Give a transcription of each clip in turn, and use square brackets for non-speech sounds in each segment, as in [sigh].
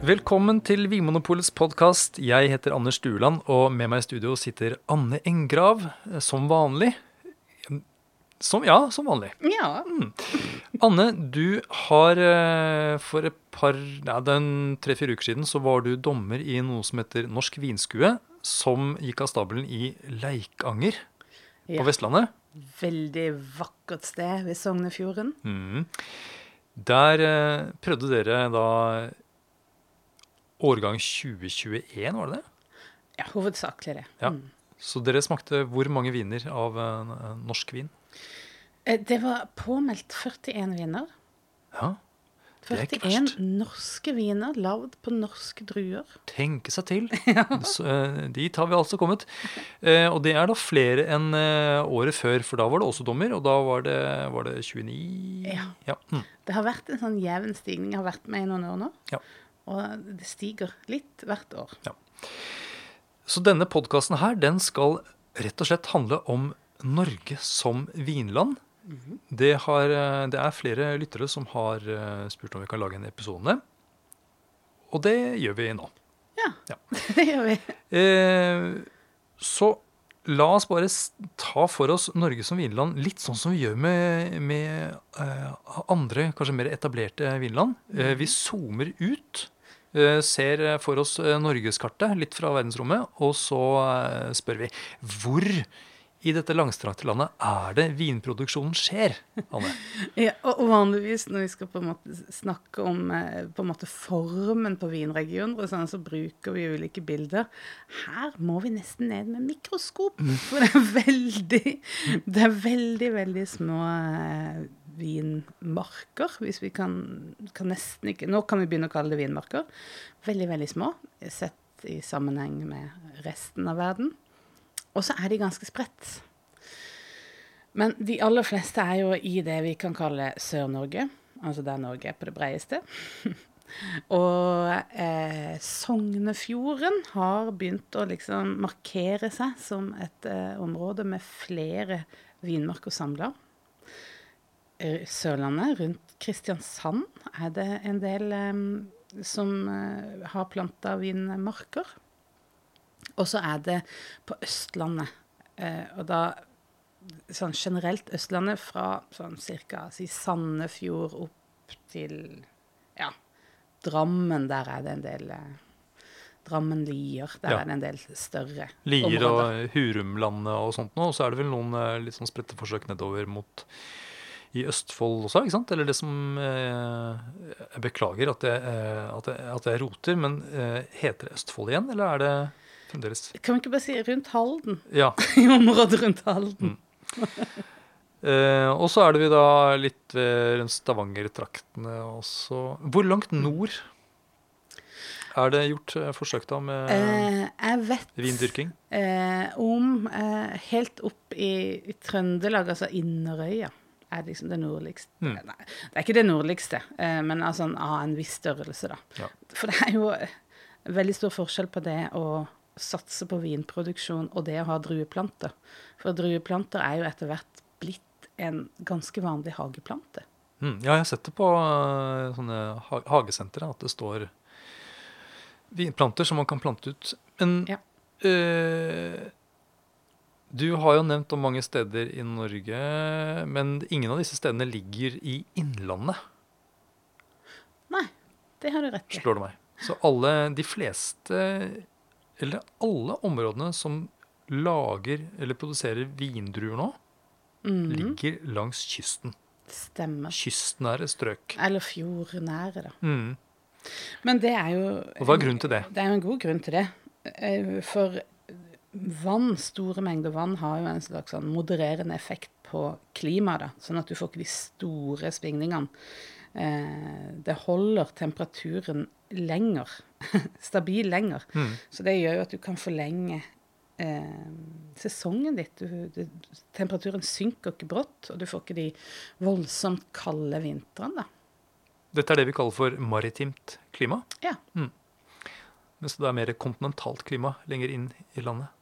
Velkommen til Vinmonopolets podkast. Jeg heter Anders Stueland, og med meg i studio sitter Anne Engrav, eh, som vanlig. Som, ja, som vanlig. Ja. Anne, du har eh, for et par ja, den tre-fire uker siden så var du dommer i noe som heter Norsk vinskue, som gikk av stabelen i Leikanger Ja. på Vestlandet. Veldig vakkert sted ved Sognefjorden. Mm. Der eh, prøvde dere da årgang 2021, var det det? Ja, hovedsakelig det. Ja. Mm. Så dere smakte hvor mange viner av eh, norsk vin? Eh, Det var påmeldt 41 viner. Ja, Det er ikke verst. 41 norske viner lagd på norske druer. tenke seg til. [laughs] Så, eh, dit har vi altså kommet. Eh, og det er da flere enn eh, året før, for da var det også dommer, og da var det, var det 29 Ja. Mm. Det har vært en sånn jevn stigning. Jeg har vært med i noen år nå. Ja. Og det stiger litt hvert år. Så denne podkasten her, den skal rett og slett handle om Norge som vinland. det, har, eh, det er flere lyttere som har eh, spurt om vi kan lage en episode. Og det gjør vi nå. Ja, Ja. [laughs] det gjør vi. Eh, så la oss bare ta for oss Norge som vinland litt sånn som vi gjør med, med eh, andre, kanskje mer etablerte vinland. Eh, vi zoomer ut, ser for oss eh, norgeskartet litt fra verdensrommet, og så eh, spør vi hvor i dette langstrakte landet er det vinproduksjonen skjer, Anne? [laughs] Ja, og vanligvis når vi skal på en måte snakke om eh, på en måte formen på vinregioner, og sånn, så bruker vi ulike bilder. Her må vi nesten ned med mikroskop, for det er veldig, det er veldig, veldig små eh, vinmarker, hvis vi kan, kan nesten ikke Nå kan vi begynne å kalle det vinmarker. Veldig, veldig små, sett i sammenheng med resten av verden. Og så er de ganske spredt. Men de aller fleste er jo i det vi kan kalle Sør-Norge, altså der Norge er på det bredeste. [laughs] og eh, Sognefjorden har begynt å liksom markere seg som et eh, område med flere vinmarker samla. Sørlandet, rundt Kristiansand, er det en del um, som uh, har planta vinmarker. Og så er det på Østlandet. Uh, og da sånn generelt Østlandet fra sånn cirka si Sandefjord opp til ja, Drammen. Der er det en del eh, Drammen-Lier. Der Ja. er det en del større Lier områder. og Hurumlandet og sånt nå, og så er det vel noen eh, litt sånn spredte forsøk nedover mot i Østfold også, ikke sant? Eller det som eh, Jeg beklager at jeg, eh, at jeg, at jeg roter, men eh, heter det Østfold igjen, eller er det fremdeles Kan vi ikke bare si rundt Halden? Ja. [laughs] I området rundt Halden. Eh, og så er det vi da litt ved Stavanger-traktene også. Hvor langt nord er det gjort forsøk da med Eh, jeg vet vindyrking? eh, om helt opp i, i Trøndelag, altså Inderøya, er liksom det nordligste. Mm. Nei, det er ikke det nordligste, eh, men altså en- av en viss størrelse, da. Ja. For det er jo eh, veldig stor forskjell på det å satse på vinproduksjon og det å ha drueplanter. For drueplanter er jo etter hvert blitt en ganske vanlig hageplante. Mm, ja, jeg har sett det på eh, sånne ha hagesentre, at det står vinplanter som man kan plante ut. Men Ja. eh, du har jo nevnt om mange steder i Norge, men ingen av disse stedene ligger i Innlandet, Nei, det har du rett i. slår det meg. Så alle, de fleste, eller alle områdene som lager eller produserer vindruer nå, Mhm, ligger langs kysten. Stemmer. Kystnære strøk. Eller fjordnære, da. Mm. Men det er jo Og hva er grunnen til det? Det er jo en god grunn til det. Eh, For vann, store mengder vann, har jo en slags sånn modererende effekt på klimaet. Sånn at du får ikke de store svingningene. Eh, Det holder temperaturen lenger. [laughs] Stabil lenger. Mm. Så det gjør jo at du kan forlenge eh, sesongen ditt. Du, du, temperaturen synker ikke brått, og du får ikke de voldsomt kalde vintrene. Dette er det vi kaller for maritimt klima. Ja. Mens det er mer kontinentalt klima lenger inn i landet.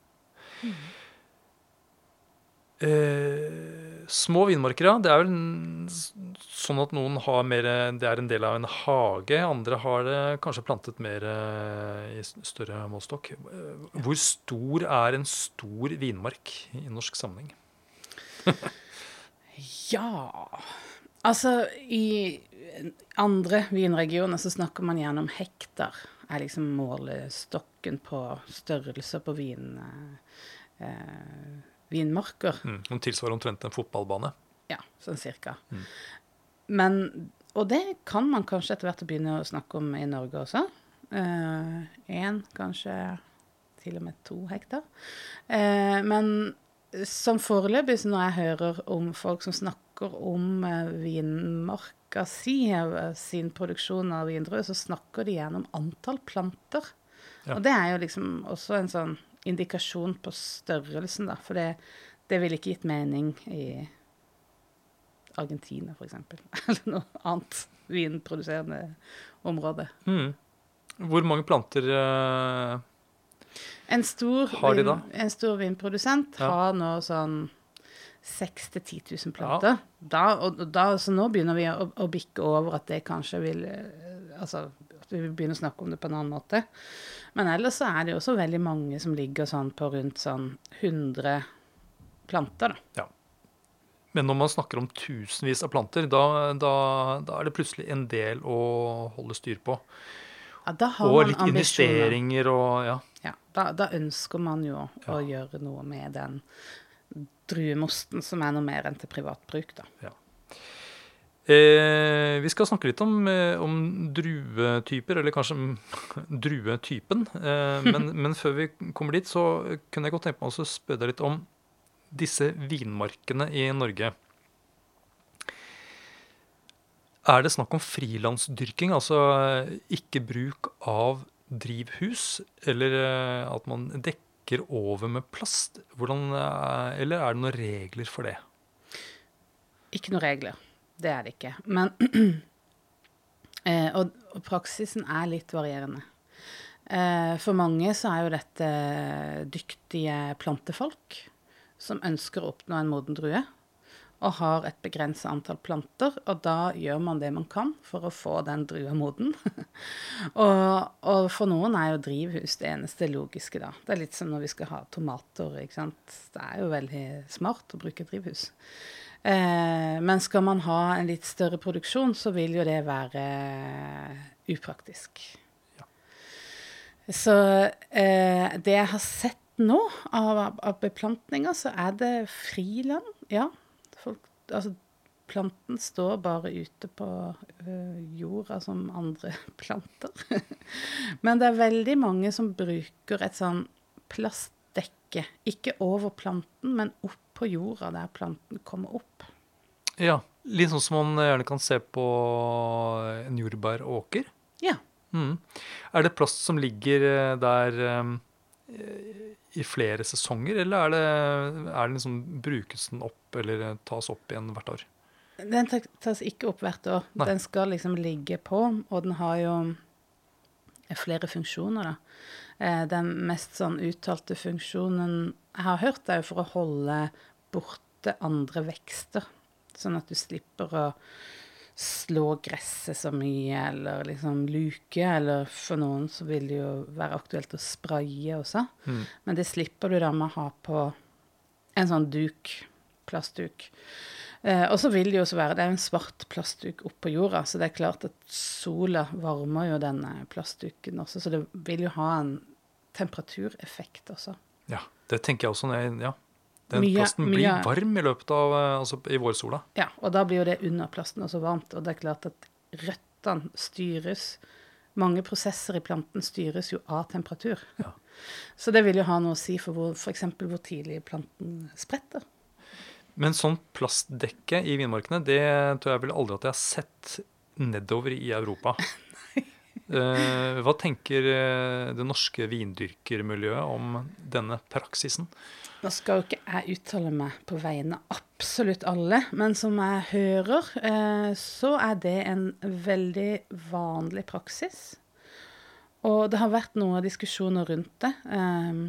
Eh, Små vinmarker, ja. Det er vel sånn at noen har mer Det er en del av en hage. Andre har det kanskje plantet mer eh, i større målstokk. Eh, Hvor stor er en stor vinmark i norsk sammenheng? [laughs] Ja Altså, i andre vinregioner så snakker man gjerne om hektar. Er liksom målestokken på størrelse på vin, eh, vinmarker. Mm. Den tilsvarer omtrent en fotballbane. Ja, sånn cirka. Mm. Men, og det kan man kanskje etter hvert begynne å snakke om i Norge også. Én, kanskje til og med to hektar. Eh, men som foreløpig, når jeg hører om folk som snakker om eh, vinmarka si, eh, sin produksjon av vindrød, så snakker de gjerne om antall planter. Ja. Og det er jo liksom også en sånn indikasjon på størrelsen, da. For det, det ville ikke gitt mening i Argentina, f.eks. [laughs] Eller noe annet vinproduserende område. Mm. Hvor mange planter uh, En stor, Har de da? en stor vinprodusent Ja. har nå sånn 6 000-10 000 planter. Da, og, og da, så nå begynner vi å, å bikke over at det kanskje vil eh, Altså at vi vil begynne å snakke om det på en annen måte. Men ellers så er det jo også veldig mange som ligger sånn på rundt sånn 100 planter, da. Men når man snakker om tusenvis av planter, da, da, da er det plutselig en del å holde styr på. Ja, da har Og man litt ambisjoner. investeringer og ja. Ja, da, da ønsker man jo å gjøre noe med den druemosten, som er noe mer enn til privat bruk, da. Eh, vi skal snakke litt om, eh, om druetyper, eller kanskje [laughs] druetypen. Eh, men, [laughs] men før vi kommer dit, så kunne jeg godt tenke meg å spørre deg litt om disse vinmarkene i Norge. Er det snakk om frilansdyrking, altså eh, ikke bruk av drivhus, eller eh, at man dekker over med plast? Hvordan, eller er det noen regler for det? Ikke noen regler. Det er det ikke. Men [clears throat] eh, og, og praksisen er litt varierende. Eh, for mange så er jo dette dyktige plantefolk som ønsker å oppnå en moden drue, og har et begrenset antall planter, og da gjør man det man kan for å få den drua moden. [laughs] og, og for noen er jo drivhus det eneste logiske, da. Det er litt som når vi skal ha tomater, ikke sant. Det er jo veldig smart å bruke drivhus. Eh, men skal man ha en litt større produksjon, så vil jo det være upraktisk. Så eh, det jeg har sett nå av, av beplantninger, så er det friland. Ja. Folk, altså, planten står bare ute på jorda som andre [laughs] planter. [laughs] Men det er veldig mange som bruker et sånn plastdekke. Ikke over planten, men opp på jorda der planten kommer opp. Ja, litt sånn som man gjerne kan se på en jordbæråker. Ja. Mm. Er det plast som ligger eh, der um, i flere sesonger, eller er det, er det liksom, brukes den opp eller eh, tas opp igjen hvert år? Den tas ikke opp hvert år. Nei. Den skal liksom ligge på, og den har jo flere funksjoner, da. Eh, Den mest sånn uttalte funksjonen jeg har hørt, er jo for å holde borte andre vekster. Sånn at du slipper å slå gresset så mye, eller liksom luke. Eller for noen så vil det jo være aktuelt å spraye også. Mm. Men det slipper du da med å ha på en sånn duk, plastduk. Eh, og så vil det jo også være Det er en svart plastduk oppå jorda, så det er klart at sola varmer jo denne plastduken også, så det vil jo ha en temperatureffekt også. Ja, det tenker jeg også. Når jeg, ja. Den Mye- plasten blir mye- varm i løpet av eh, altså i vårsola. Ja, og da blir jo det under plasten også varmt, og det er klart at røttene styres Mange prosesser i planten styres jo av temperatur. Ja. Så det vil jo ha noe å si for f.eks. hvor tidlig planten spretter. Men sånn plastdekke i vinmarkene, det tror jeg vel aldri at jeg har sett nedover i Europa. [laughs] Uh, hva tenker eh, det norske vindyrkermiljøet om denne praksisen? Nå skal jo ikke jeg uttale meg på vegne av absolutt alle, men som jeg hører, uh, så er det en veldig vanlig praksis. Og det har vært noen diskusjoner rundt det. Eh,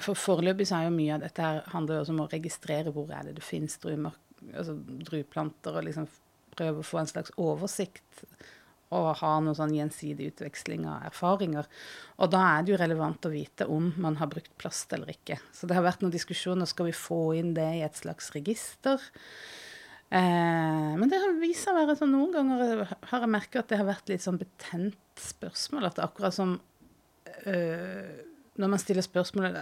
For foreløpig så er jo mye av dette her handler jo også om å registrere hvor er det det druemark, altså drueplanter, og liksom prøve å få en slags oversikt og ha noen sånn gjensidig utveksling av erfaringer. Og da er det jo relevant å vite om man har brukt plast eller ikke. Så det har vært noen diskusjoner skal vi få inn det i et slags register. Eh, men det har vist seg å være sånn noen ganger har jeg merket at det har vært litt sånn betent spørsmål. At det er akkurat som øh, når man stiller spørsmål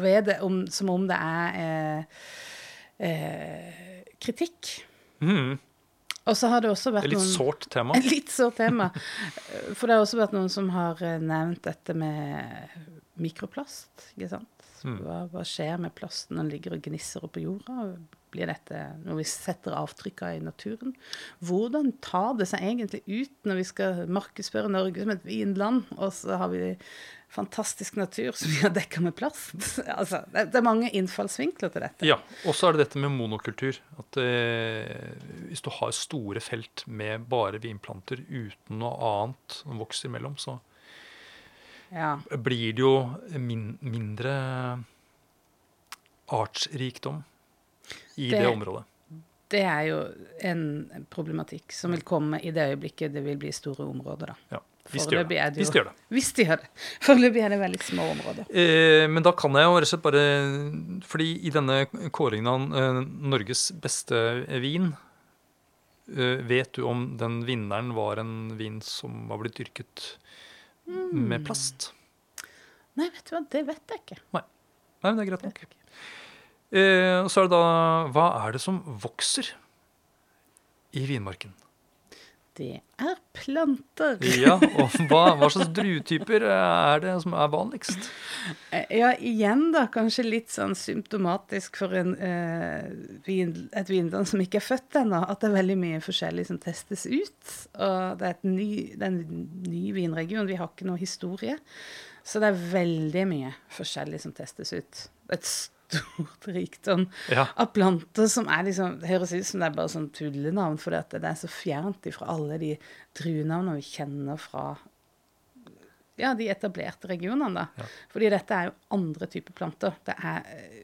ved det om, som om det er eh, eh, kritikk. Mm. Og så har det også vært er litt noen sårt tema. [laughs] Et litt sårt tema. For det har også vært noen som har eh, nevnt dette med mikroplast. ikke sant? Mm. Hva, hva skjer med plasten når den ligger og gnisser oppå jorda? Blir dette når vi setter avtrykka i naturen? Hvordan tar det seg egentlig ut når vi skal markedsføre Norge som et vinland, og så har vi fantastisk natur som vi har dekka med plast? [laughs] Altså, det, er mange innfallsvinkler til dette. Ja, og så er det dette med monokultur. At eh, hvis du har store felt med bare vinplanter uten noe annet som vokser imellom, så Ja. blir det jo min, mindre artsrikdom i det, Det- området. Det er jo en problematikk som vil komme i det øyeblikket det vil bli store områder, da. Ja, hvis de, det. Hvis det gjør det. Hvis de gjør det. [laughs] Foreløpig er det veldig små områder. Eh, men da kan jeg jo rett og slett bare Fordi i denne kåringen av eh, Norges beste vin eh, Vet du om den vinneren var en vin som var blitt dyrket Mm. med plast? Nei, vet du hva, det vet jeg ikke. Nei, men det er greit nok. og så er det da Hva er det som vokser i vinmarken? Det er planter. Ja, og hva, hva slags druetyper er det som er vanligst? Eh, Ja, igjen da, kanskje litt sånn symptomatisk for en, eh, vin, et vinland som ikke er født ennå, at det er veldig mye forskjellig som testes ut. Og det er, ny, det er en ny vinregion, vi har ikke noe historie. Så det er veldig mye forskjellig som testes ut. Et stort rikdom Ja, av planter som er liksom Det høres ut som det er bare sånn tullenavn, for det er så fjernt ifra alle de druenavnene vi kjenner fra ja, de etablerte regionene. da. Ja. Fordi dette er jo andre typer planter. Det er eh,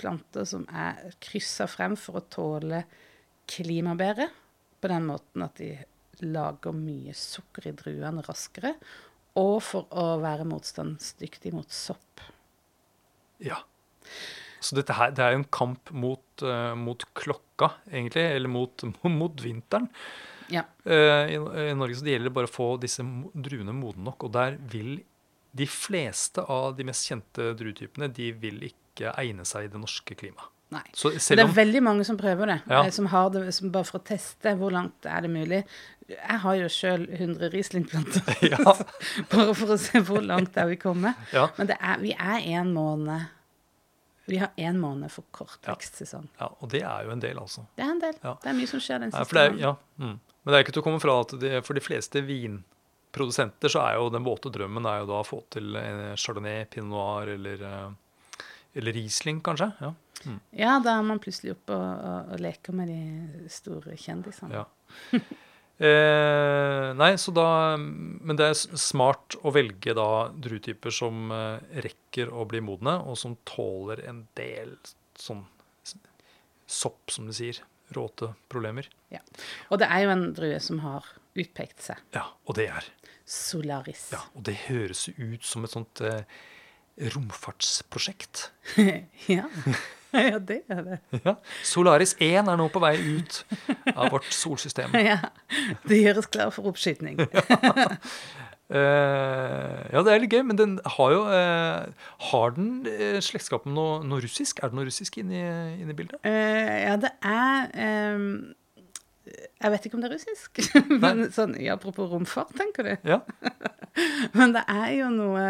planter som er kryssa frem for å tåle klima bedre, på den måten at de lager mye sukker i druene raskere, og for å være motstandsdyktig mot sopp. ja. Så dette her, det er jo en kamp mot, eh, mot klokka, egentlig, eller mot, [laughs] mot vinteren. Ja. Eh, I, I Norge så det gjelder bare å få disse druene modne nok, og der vil de fleste av de mest kjente druetypene de vil ikke egne seg i det norske klimaet. Nei. Så Det er om veldig mange som prøver det, Ja. eh, som har det som bare for å teste hvor langt er det mulig. Jeg har jo sjøl 100 Riesling-planter, [laughs] Ja. [laughs] bare for å se hvor langt er vi kommet. ja, Men det er, vi er en måned Vi har én måned for kort vekstsesong. ja, og det er jo en del, altså. Det er en del. Ja. Det er mye som skjer den siste måneden. ja, mm. Men det er ikke til å komme fra at det, for de fleste vinprodusenter så er jo den våte drømmen er jo da å få til chardonnay, pinot noir eller, eh, eller Riesling, kanskje. Ja. Ja, da er man plutselig oppe og, og, og leker med de store kjendisene. Ja. [laughs] Eh, nei, så da Men det er smart å velge da druetyper som eh, rekker å bli modne, og som tåler en del sånn sopp, som du sier. Råte problemer. Ja. Og det er jo en drue som har utpekt seg. Ja, og det er. Solaris. Ja, og det høres ut som et sånt eh, romfartsprosjekt. [laughs] ja. [laughs] [laughs] ja, det er det. Ja. Solaris 1 er nå på vei ut av vårt solsystem. [laughs] Ja. Det gjøres klar for oppskyting. [laughs] Eh, ja, det er litt gøy, men den har jo uh, Har den uh, slektskap med noe, noe russisk? Er det noe russisk inni, inni bildet? Eh, ja, det er um, Jeg vet ikke om det er russisk. Men sånn, ja, apropos romfart, tenker du. Ja. Men det er jo noe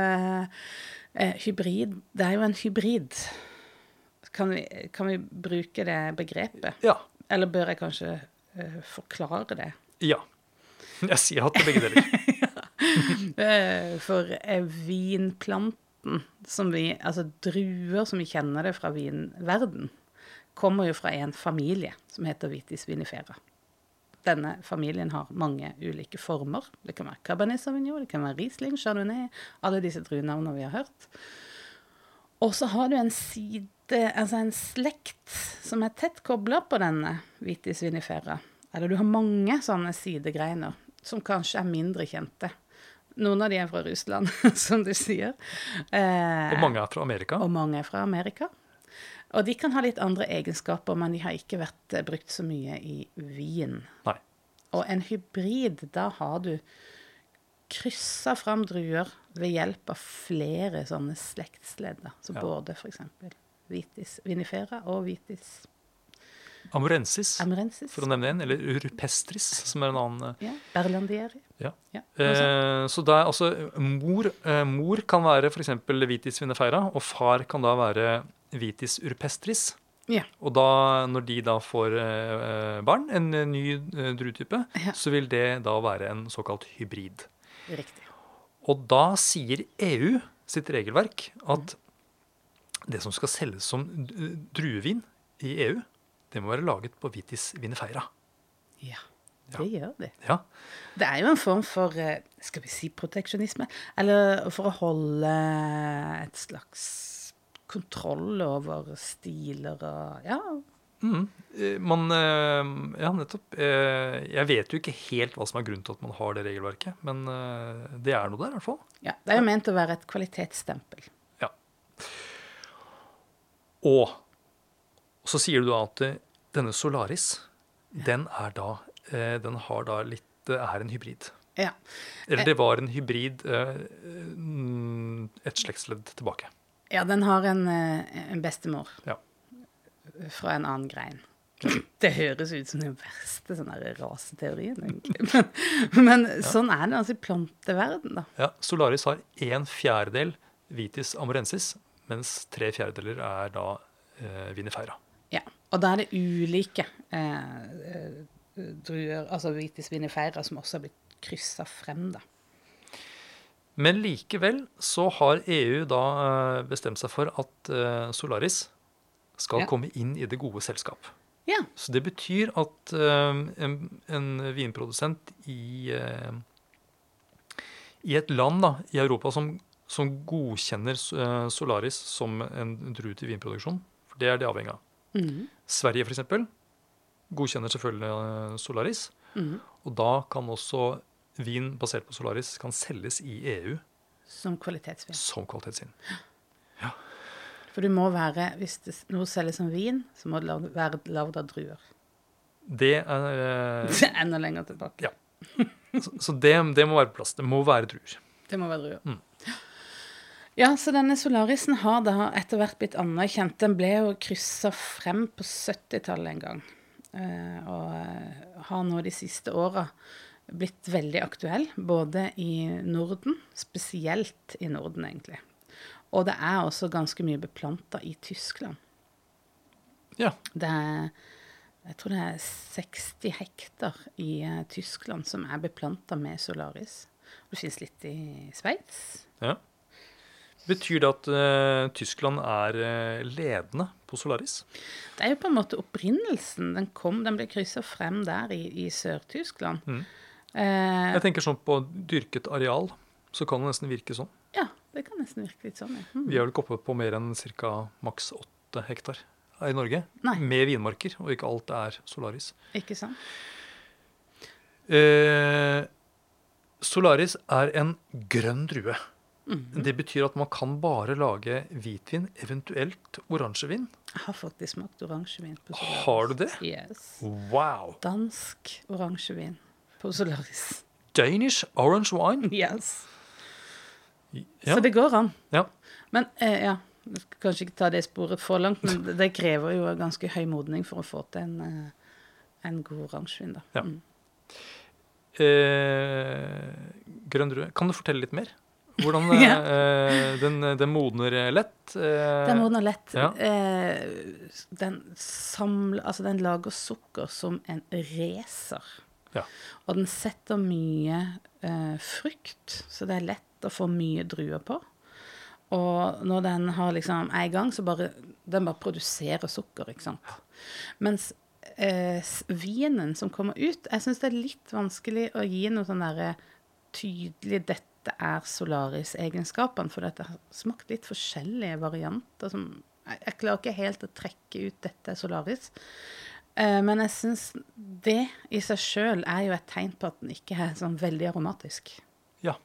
eh, hybrid Det er jo en hybrid. Kan vi, kan vi bruke det begrepet? Ja. Eller bør jeg kanskje uh, forklare det? ja. Jeg sier hatt til begge deler. [laughs] Eh, for eh, vinplanten som vi Altså druer som vi kjenner det fra vinverden, kommer jo fra en familie som heter Vitis vinifera. Denne familien har mange ulike former. Det kan være Cabernet Sauvignon, det kan være Riesling, Chardonnay, alle disse druenavnene vi har hørt. Og så har du en side, altså en slekt, som er tett kobla på denne vitis vinifera. Eller du har mange sånne sidegreiner som kanskje er mindre kjente. Noen av de er fra Russland, [laughs] som du sier. Eh, Og mange er fra Amerika. og mange er fra Amerika. Og de kan ha litt andre egenskaper, men de har ikke vært eh, brukt så mye i vin. Nei. Og en hybrid, da har du kryssa fram druer ved hjelp av flere sånne slektsledder. Så Ja. både f.eks. vitis vinifera og vitis Amorensis, amurensis. for å nevne en. Eller urpestris, som er en annen. eh, Ja, Berlandieri. Ja. Ja. Eh, så det er altså mor, eh, mor kan være f.eks. vitis vinifera, og far kan da være vitis urpestris. ja. Og da, når de da får eh, barn, en eh, ny eh, druetype, så vil det da være en såkalt hybrid. Riktig. Og da sier EU sitt regelverk at det som skal selges som druevin i EU, det må være laget på vitis vinifera. Ja, det gjør de. Ja. Det er jo en form for eh, skal vi si proteksjonisme, eller for å holde et slags kontroll over stiler og Ja, Mm. Eh, Man eh, Ja, nettopp. Jeg vet jo ikke helt hva som er grunnen til at man har det regelverket, men det er noe der, i hvert fall. ja. Det er jo ment å være et kvalitetsstempel. Ja. Og så sier du da at eh, denne Solaris, den er da eh, Den har da litt er en hybrid. Ja. Eller det var en hybrid eh, et slektsledd tilbake. ja, den har en, eh, en bestemor Ja. fra en annen grein. Det høres ut som den verste sånn raseteorien, egentlig. [laughs] Men, men sånn er det altså i planteverden, da. ja. Solaris har en fjerdedel vitis amorensis, mens tre fjerdedeler er da eh, vinifera. Ja, og da er det ulike eh, eh, druer, altså vitis vinifera, som også har blitt kryssa frem, da. Men likevel så har EU da eh, bestemt seg for at eh, Solaris skal Ja. komme inn i det gode selskap. Ja. Så det betyr at en, en vinprodusent i, i et land da, i Europa som, som godkjenner eh, Solaris som en drue til vinproduksjon, for det er det avhengig av. Mm. Sverige f.eks. godkjenner selvfølgelig eh, Solaris. Mm. Og da kan også vin basert på Solaris kan selges i EU Som kvalitetsvin. som kvalitetsvin. [gasps] Ja. For du må være, hvis det, noe selges som vin, så må det være lagd av druer. Det er eh, [laughs] Enda lenger tilbake. Ja. Så, så det, det må være på plass. Det må være druer. Det må være druer. Mm. Ja, så denne Solarisen har da etter hvert blitt anerkjent. Den ble jo kryssa frem på 70-tallet en gang. Eh, og eh, har nå de siste åra blitt veldig aktuell, både i Norden, spesielt i Norden, egentlig. Og det er også ganske mye beplanta i Tyskland. Ja. Det er jeg tror det er 60 hektar i eh, Tyskland som er beplanta med Solaris. Det fins litt i Sveits. ja. Betyr det at uh, Tyskland er uh, ledende på Solaris? Det er jo på en måte opprinnelsen. Den kom, den ble kryssa frem der i, i Sør-Tyskland. Mm. Uh, Jeg tenker sånn på dyrket areal, så kan det nesten virke sånn. ja, det kan nesten virke litt sånn, ja. Mm. Vi er vel ikke oppe på mer enn ca. maks åtte hektar i Norge. Nei. Med vinmarker, og ikke alt er Solaris. Ikke sant? Solaris er en grønn drue. Mhm. Det betyr at man kan bare lage hvitvin, eventuelt oransjevin. Jeg har faktisk smakt oransjevin på Solaris. Har du det? Yes. Wow! Dansk oransjevin på Solaris. Danish orange wine. Yes. Ja. Så det går an. ja. Men eh, ja, jeg skal kanskje ikke ta det sporet for langt, men [laughs] det, krever jo ganske høy modning for å få til en, eh, en god oransjevin, da. Ja. Mm. Eh, grønn drue. Kan du fortelle litt mer? Hvordan [laughs] eh, Ja. uh, den, den modner lett? Uh, Den modner lett. ja. Uh, den samler Altså, den lager sukker som en racer. Ja. Og den setter mye eh, frukt, så det er lett å få mye druer på. Og når den har liksom en gang, så bare den bare produserer sukker, ikke sant. Mens eh, vinen som kommer ut Jeg syns det er litt vanskelig å gi noe sånn derre tydelig Dette dette er Solaris-egenskapene. For dette har smakt litt forskjellige varianter. Som, jeg, klarer ikke helt å trekke ut dette Solaris. Eh, men jeg syns det i seg sjøl er jo et tegn på at den ikke er sånn veldig aromatisk. Ja.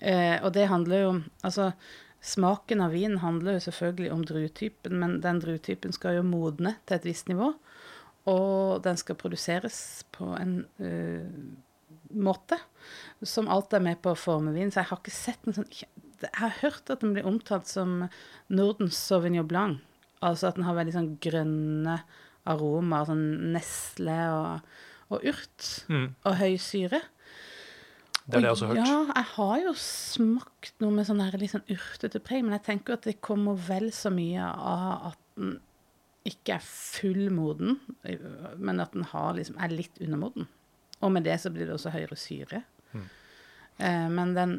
Eh, og det handler jo Altså, smaken av vin handler jo selvfølgelig om druetypen, men den druetypen skal jo modne til et visst nivå. Og den skal produseres på en uh, måte som alt er med på å forme vin. Så jeg har ikke sett en sånn Jeg har hørt at den blir omtalt som Nordens Sauvignon Blanc. Altså at den har veldig sånn grønne aromaer, sånn nesle og, og urt. Mm. Og høy syre. Det er det jeg også har hørt. Ja, jeg har jo smakt noe med sånn her litt sånn urtete preg, men jeg tenker at det kommer vel så mye av at den ikke er fullmoden, men at den har liksom, er litt undermoden. Og med det så blir det også høyere syre. Mm. Eh, men den,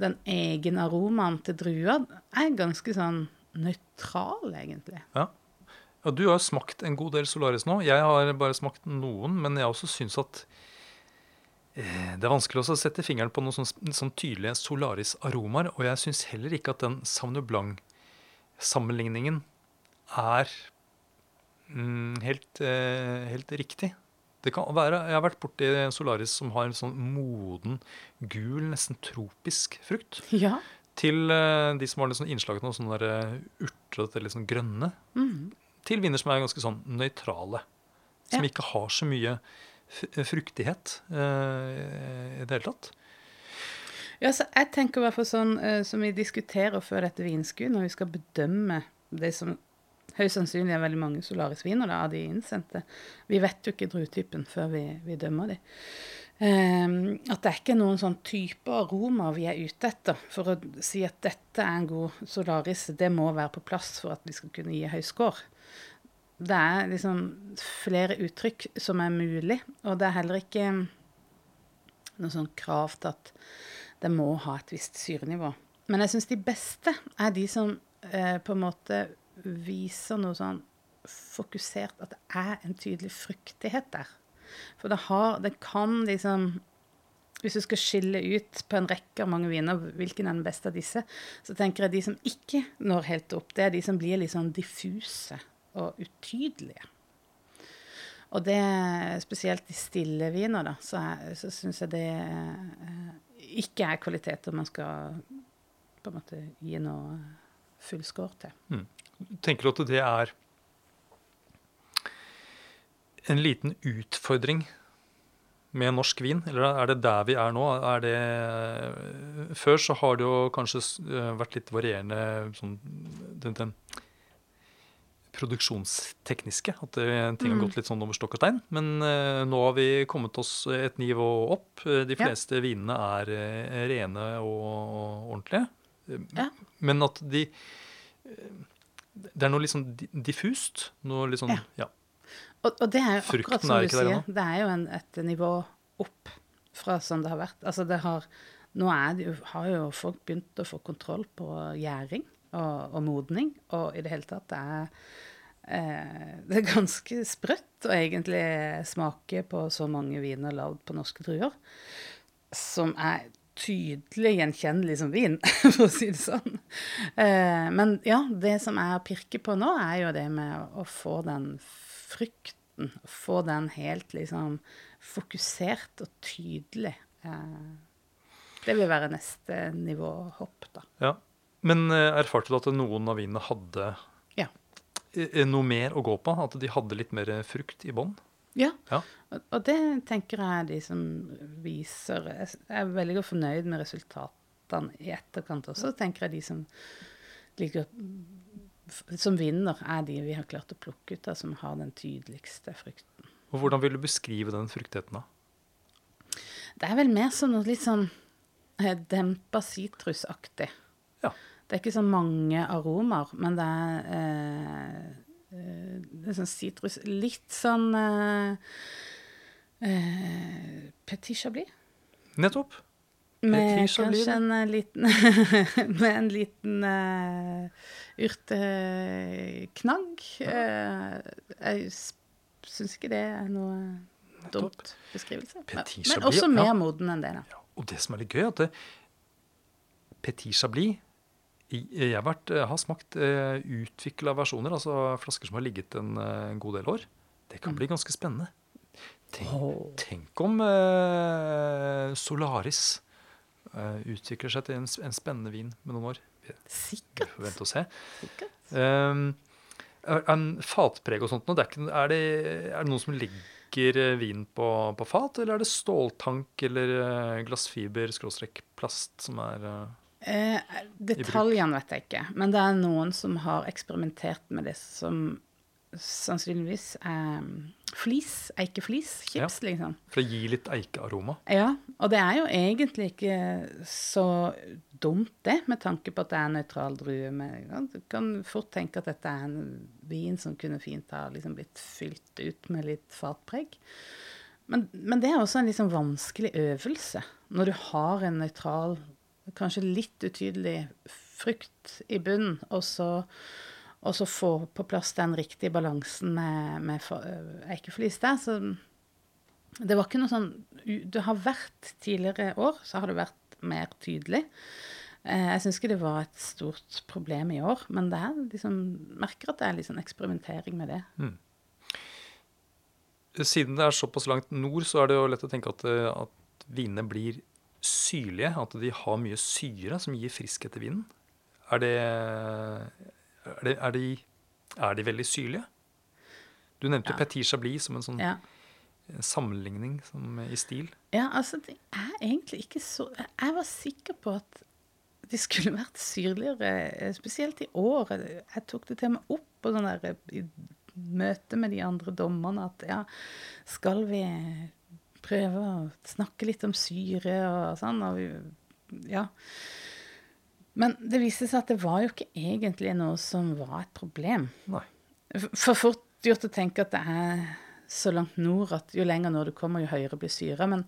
den egen aromaen til druer er ganske sånn nøytral, egentlig. Ja. ja. Du har smakt en god del Solaris nå. Jeg har bare smakt noen, men jeg også syns at eh, det er vanskelig å sette fingeren på noen sånn, sånn tydelige Solaris-aromaer. Og jeg syns heller ikke at den Sauvignon Blanc-sammenligningen er mm, helt, eh, helt riktig. Det kan være, Jeg har vært borti Solaris som har en sånn moden, gul, nesten tropisk frukt. Ja. Til eh, de som har litt sånn innslag av noe sånn eh, urtete eller sånn grønne. Mm. Til viner som er ganske sånn nøytrale. Som Ja. ikke har så mye fruktighet eh, i det hele tatt. Ja, så jeg tenker i hvert fall sånn eh, som vi diskuterer før dette vinskuet, når vi skal bedømme det som høyst sannsynlig er veldig mange Solaris-viner av de innsendte. Vi vet jo ikke druetypen før vi, vi dømmer de. Um, at det er ikke noen sånn type aroma vi er ute etter for å si at dette er en god Solaris. Det må være på plass for at vi skal kunne gi høy score. Det er liksom flere uttrykk som er mulig, og det er heller ikke noe sånn krav til at det må ha et visst syrenivå. Men jeg syns de beste er de som eh, på en måte viser noe sånn fokusert At det er en tydelig fruktighet der. For det har Det kan liksom Hvis du skal skille ut på en rekke av mange viner hvilken er den beste av disse, så tenker jeg de som ikke når helt opp, det er de som blir litt sånn diffuse og utydelige. Og det spesielt i stille viner, da, så, er- så syns jeg det eh, ikke er kvaliteter man skal på en måte gi noe full score til. Tenker du at det er en liten utfordring med norsk vin? Eller er det der vi er nå? Er det, før så har det jo kanskje eh, vært litt varierende sånn, den, den produksjonstekniske. At det, ting har Mm. gått litt sånn over stokk og stein. Men uh, nå har vi kommet oss et nivå opp. De De Ja. fleste vinene er uh, rene og ordentlige. Eh, Ja. Men at de eh, Det er noe litt sånn diffust. Noe litt sånn Ja. ja. Og, og det er jo akkurat som du sier, det er jo en, et nivå opp fra sånn det har vært. Altså det har Nå det jo, har jo folk begynt å få kontroll på gjæring og, og modning, og i det hele tatt det er eh, [laughs] Det er ganske sprøtt å egentlig smake på så mange viner lagd på norske druer, som er tydelig gjenkjennelig som vin, [laughs] for å si det sånn. Eh, men ja, det som jeg pirker på nå, er jo det med å, få den frykten, få den helt liksom fokusert og tydelig. Eh, det vil være neste nivåhopp, da. ja. Men eh, erfarte du at noen av vinene hadde Ja. noe mer å gå på? At de hadde litt mer frukt i bånn? Ja, Ja. og, og det tenker jeg de som viser Jeg er veldig godt fornøyd med resultatene i etterkant også. tenker jeg de som liker som vinner, er de vi har klart å plukke ut av, som har den tydeligste frukten. Og Hvordan vil du beskrive den fruktigheten? da? Det er vel mer som noe litt sånn eh, dempa sitrusaktig. Ja. Det er ikke så mange aromaer, men det er eh, sånn sitrus Litt sånn eh, eh, Petit Chablis. Nettopp. Med kanskje en eh, liten [laughs] Med en liten uh, urteknagg. Eh, jeg syns ikke det er noe dumt beskrivelse. Men også også ja. mer moden enn det, da. Ja, og det som er litt gøy, er at det, Petit Chablis Jeg har, vært, jeg har smakt uh, utvikla versjoner, altså flasker som har ligget en en god del år. Det kan bli ganske spennende. Tenk, oh. tenk om uh, Solaris uh, utvikler seg til en, en spennende vin med noen år. Vi Sikkert. får vente og se. sikkert. Um, en fatpreg og sånt det er, ikke, er, det, er det noen som legger eh, vin på, på fat, eller er det ståltank eller eh, glassfiber, skråstrekk, plast som er eh, Eh, detaljene vet jeg ikke, men det er noen som har eksperimentert med det som sannsynligvis er flis, eikeflis, chips, liksom. For å gi litt eikearoma? Ja, og det er jo egentlig ikke så dumt, det, med tanke på at det er nøytral drue. Med, ja, du kan fort tenke at dette er en vin som kunne fint ha liksom blitt fylt ut med litt fatpreg. Men, men det er også en liksom vanskelig øvelse. Når du har en nøytral, kanskje litt utydelig frukt i bunnen, og så, og så få på plass den riktige balansen med, med eikeflis der, så det var ikke noe sånn Det har vært tidligere år, så har det vært mer tydelig. Eh, Jeg syns ikke det var et stort problem i år, men det er liksom, merker at det er litt sånn eksperimentering med det. Siden det er såpass langt nord, så er det jo lett å tenke at, eh, at vinene blir syrlige. At de har mye syre som gir friskhet til vinen. Er det Er, det, er, de, er de veldig syrlige? Du nevnte Ja. Petit Chablis som en sånn Ja. sammenligning som, i stil. Ja, altså, det er egentlig ikke så Jeg var sikker på at de skulle vært syrligere, eh, spesielt i år. Jeg tok det til meg opp på sånn der, i møte med de andre dommerne at ja, skal vi prøve å snakke litt om syre og sånn? Og vi, ja. Men det viste seg at det var jo ikke egentlig noe som var et problem. Nei. For fort gjort å tenke at det er så langt nord at jo lenger nord du kommer, jo høyere blir syra. Men,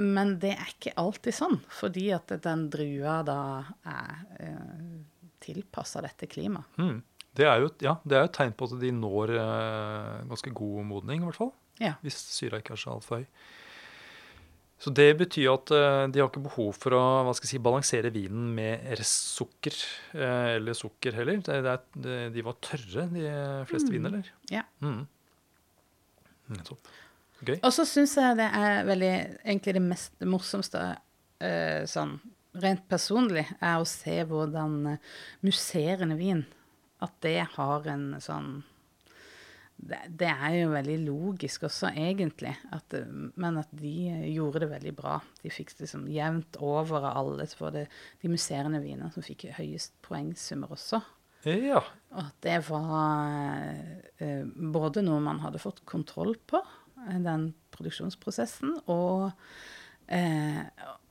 men det er ikke alltid sånn, fordi at den drua da er eh, tilpassa dette klimaet. Mm. Det er jo ja, det er et tegn på at de når eh, ganske god modning, i hvert fall. Ja. Hvis syra ikke er så altfor høy. Så det betyr at eh, de har ikke behov for å hva skal jeg si, balansere vinen med restsukker eh, eller sukker heller. Det, det er, de var tørre, de fleste viner, eller? Ja. Mm. Nettopp. Gøy. Og så syns jeg det er veldig Egentlig det mest det morsomste eh, sånn rent personlig er å se hvordan musserende vin At det har en sånn det, det er jo veldig logisk også, egentlig. At, men at de gjorde det veldig bra. De fikk det liksom jevnt over av alle. Så var det de musserende vinene som fikk høyest poengsummer også. Ja. Og at det var eh, både noe man hadde fått kontroll på, eh, den produksjonsprosessen, og, eh,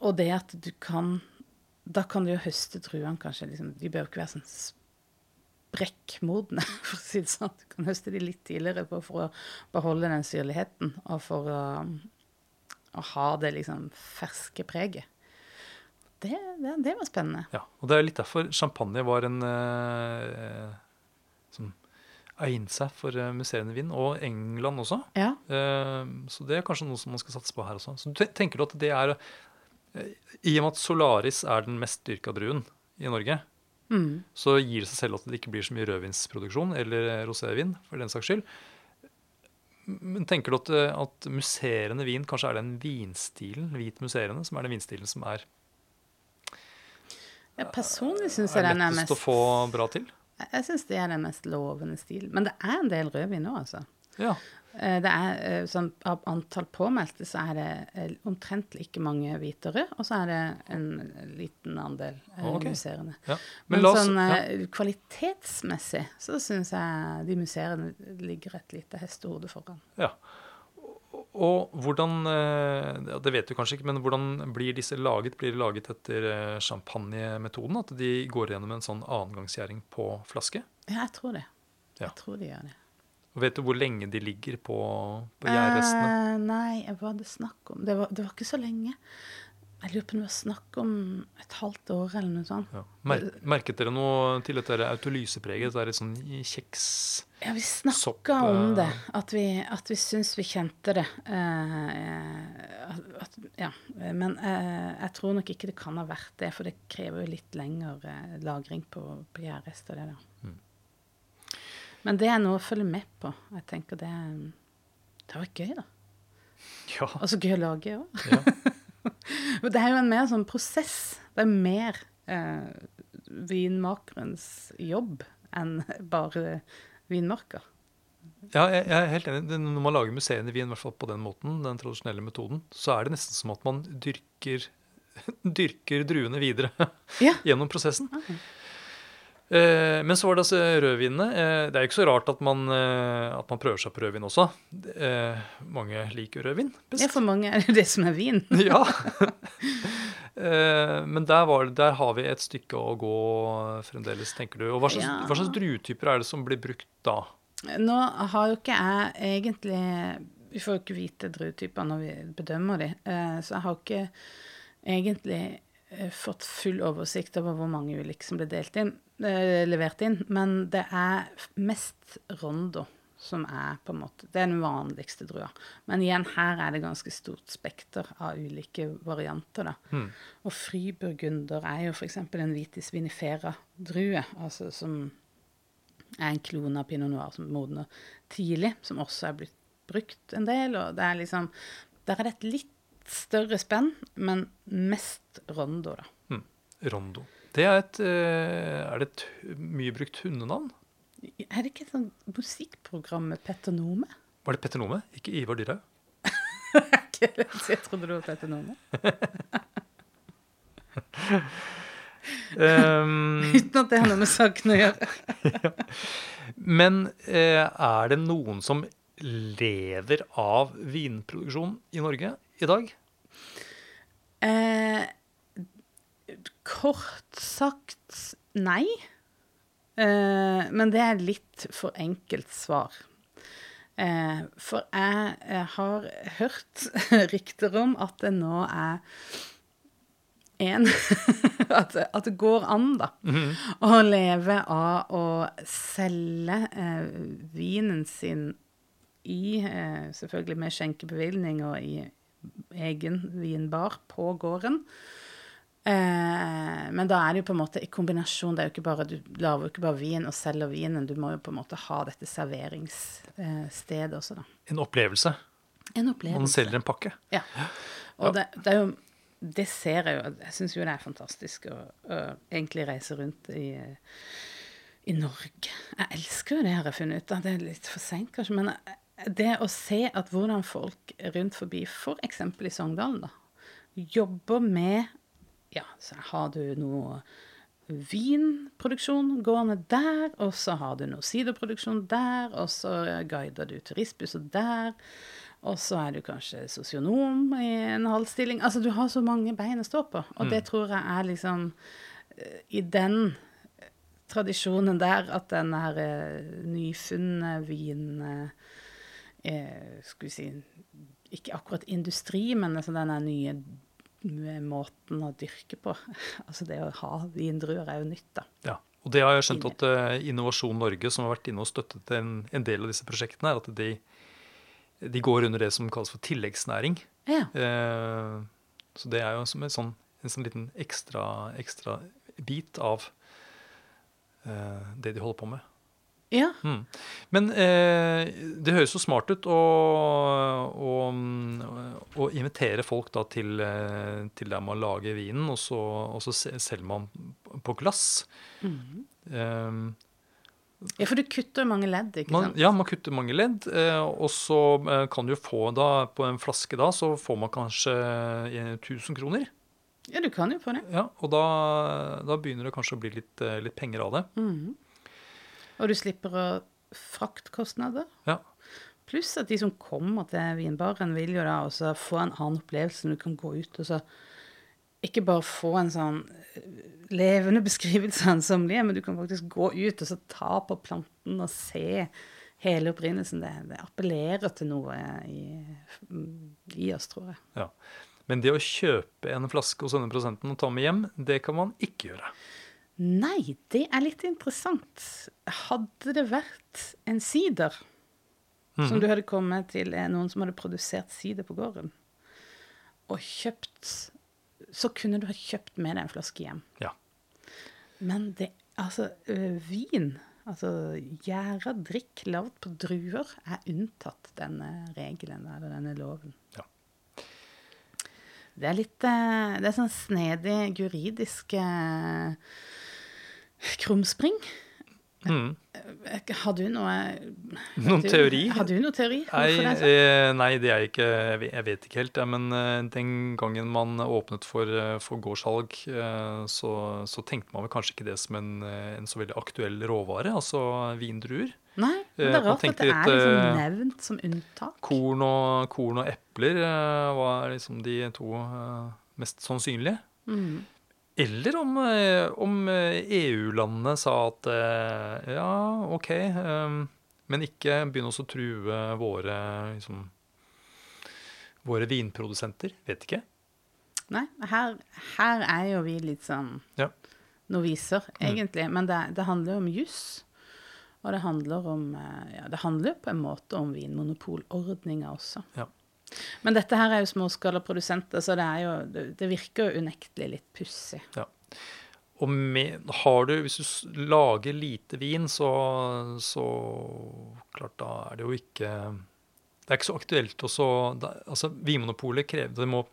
og det at du kan Da kan du jo høste druene kanskje liksom, De bør jo ikke være sånn sprekkmodne, [laughs] for å si det sånn. Du kan høste de litt tidligere på, for å beholde den syrligheten, og for å, å ha det liksom ferske preget. Det, det, det var spennende. ja. Og det er litt derfor champagne var en eh, som egnet seg for museene musserende vind, og England også. Ja. Eh, Så det er kanskje noe som man skal satse på her også. Så te- tenker du at det er eh, I og med at Solaris er den mest dyrka druen i Norge, Mm. så gir det seg selv at det ikke blir så mye rødvinsproduksjon eller rosévin, for den saks skyld. Men tenker du at, eh, at musserende vin kanskje er den vinstilen, hvit musserende, som er den vinstilen som er, Ja, personlig syns jeg den er mest å få bra til? Jeg- Jeg syns det er den mest lovende stilen. Men det er en del rødvin nå, altså. Ja. Eh, Det er sånn Av antall påmeldte så er det eh, omtrent like mange hvite og så er det en liten andel okay. Ok. musserende. ja. Men, Men oss- sånn ja. kvalitetsmessig så syns jeg de musserende ligger et lite hestehode foran. Ja. Og hvordan Det vet du kanskje ikke, men hvordan blir disse laget? Blir de laget etter champagnemetoden? At de går gjennom en sånn annengangsgjæring på flaske? Ja, jeg tror det. Ja. Jeg tror de gjør det. Og vet du hvor lenge de ligger på, på gjærrestene? Eh, nei, hva var det snakk om? Det var, det var ikke så lenge. Jeg lurer på om det var snakk om et halvt år eller noe sånt. Ja. Mer, merket dere noe til dette er autolysepreget? Det er litt sånn kjeks Ja, vi snakka om eh. det. At vi, at vi syns vi kjente det. Eh, at, at, ja. Men eh, jeg tror nok ikke det kan ha vært det, for det krever jo litt lengre eh, lagring på på det der. Mm. Men det er noe å følge med på. Jeg tenker det Det har vært gøy, da. Ja. Og så gøy å lage òg. ja. [laughs] Det er jo en mer sånn prosess. Det er mer eh, vinmakerens jobb enn bare vinmarka. Ja, jeg, jeg er helt enig. Når man lager museene i Wien, hvert fall på den måten, den tradisjonelle metoden, så er det nesten som at man dyrker, [laughs] dyrker druene videre Ja. [laughs] gjennom prosessen. Eh, men så var det altså rødvinene. Eh, det er jo ikke så rart at man, eh, at man prøver seg på rødvin også. Eh, mange liker rødvin best. Ja, for mange er det det som er vin. [laughs] ja. Eh, men der, var, det- der har vi et stykke å gå fremdeles, tenker du. Og hva slags, Ja. hva slags druetyper er det som blir brukt da? Nå har jo ikke jeg egentlig Vi får jo ikke vite druetyper når vi bedømmer de, eh, så jeg har ikke egentlig eh, fått full oversikt over hvor mange ulike som ble delt inn, eh, levert inn. Men det er mest Rondo som er på en måte Det er den vanligste drua. Men igjen, her er det ganske stort spekter av ulike varianter, da. Mm. Og friburgunder er jo f.eks. en vitis vinifera-drue, altså som er en klone av pinot noir som modner tidlig, som også er blitt brukt en del. Og det er liksom Der er det et litt større spenn, men mest rondo, da. Mm. Rondo. Det er et, eh, er det et mye brukt hundenavn? Er det ikke et sånt musikkprogram med Petter Nome? Var det Petter Nome, ikke Ivar Dyrhaug? [laughs] Jeg trodde det var Petter Nome. Um, [laughs] Uten at det har noe med saken å gjøre. [laughs] men eh, er det noen som lever av vinproduksjon i Norge i dag? Eh, kort sagt nei. Eh, men det er litt for enkelt svar. Eh, for jeg, jeg har hørt [laughs] rykter om at det nå er en [laughs] at, at det går an, da, å leve av å selge eh, vinen sin i eh, Selvfølgelig med skjenkebevilgning og i egen vinbar på gården. Eh, men da er det jo på en måte i kombinasjon. det er jo ikke bare, Du lager jo ikke bare vin og selger vinen, du må jo på en måte ha dette serveringsstedet også, da. En opplevelse? En opplevelse. Man selger en pakke? Ja. Og det, det er jo Det ser jeg jo Jeg syns jo det er fantastisk å, å egentlig reise rundt i, i Norge. Jeg elsker jo det, har jeg funnet ut. Det er litt for seint, kanskje. Men det å se at hvordan folk rundt forbi, f.eks. i Sogndalen, da, jobber med Ja, så har du noe vinproduksjon gående der, og så har du noe siderproduksjon der, og så guider du turistbusser der. Og så er du kanskje sosionom i en halvstilling. Altså, du har så mange bein å stå på. Og det tror jeg er liksom eh, I den tradisjonen der at den her eh, nyfunne vin eh, eh, Skal vi si Ikke akkurat industri, men altså den nye måten å dyrke på. [laughs] altså det å ha vindruer er jo nytt, da. Ja. Og det har jeg skjønt at eh, Innovasjon Norge, som har vært inne og støttet en, en del av disse prosjektene, er at de, de går under det som kalles for tilleggsnæring. Ja. Eh, så det er jo som en sånn, en sånn liten ekstra, ekstra bit av eh, det de holder på med. Ja. Mm. Men eh, det høres jo smart ut å, å, å invitere folk da til, eh, til der man lager vinen, og så, og så selger man på glass. Eh, ja, for du kutter mange ledd, ikke man, sant? ja, man kutter mange ledd, eh, og så eh, kan du få da, på en flaske da, så får man kanskje eh, 1000 kroner. Ja, du kan jo få det. Ja, og da, da begynner det kanskje å bli litt, eh, litt penger av det. Mhm. Og du slipper å fraktkostnader. Ja. Pluss at de som kommer til vinbaren, vil jo da også få en annen opplevelse når du kan gå ut og så ikke bare få en sånn eh, levende [laughs] beskrivelse av en sommelier, men du kan faktisk gå ut og så ta på planten og se hele opprinnelsen. Det, det appellerer til noe i, i oss, tror jeg. Ja. Men det å kjøpe en flaske hos denne prosenten og ta med hjem, det kan man ikke gjøre. Nei, det er litt interessant. Hadde det vært en sider som du hadde kommet til eh, noen som hadde produsert sider på gården, og kjøpt Så kunne du ha kjøpt med deg en flaske hjem. Ja. Men det Altså, vin, altså gjæra drikk lagd på druer, er unntatt denne regelen, eller denne loven. Ja. Det er litt Det er sånn snedig juridisk krumspring. Mm. Har du noe Noen du, teori? Har du noe teori? Nei, det sånn? eh, nei, det er jeg ikke Jeg vet, ikke helt. Men eh, den gangen man åpnet for, eh, for gårdssalg, eh, så, så tenkte man vel kanskje ikke det som en, en så veldig aktuell råvare, altså vindruer. Nei, men det er rart at det er liksom nevnt som unntak. Korn og, korn og epler var liksom de to mest sannsynlige. Mm. Eller om, eh, om eh, EU-landene sa at eh, ja, OK, eh, men ikke begynn å true våre liksom, våre vinprodusenter. Vet ikke. Nei, her, her er jo vi litt sånn Ja. noviser, Mm. egentlig. Men det, det handler jo om juss. Og det handler om Ja, det handler jo på en måte om vinmonopolordninga også. Ja. Men dette her er jo småskalaprodusenter, så det jo Det, det virker jo unektelig litt pussig. Og med, har du, hvis du lager lite vin, så, så klart da er det jo ikke Det er ikke så aktuelt også da, altså Vinmonopolet krever det må,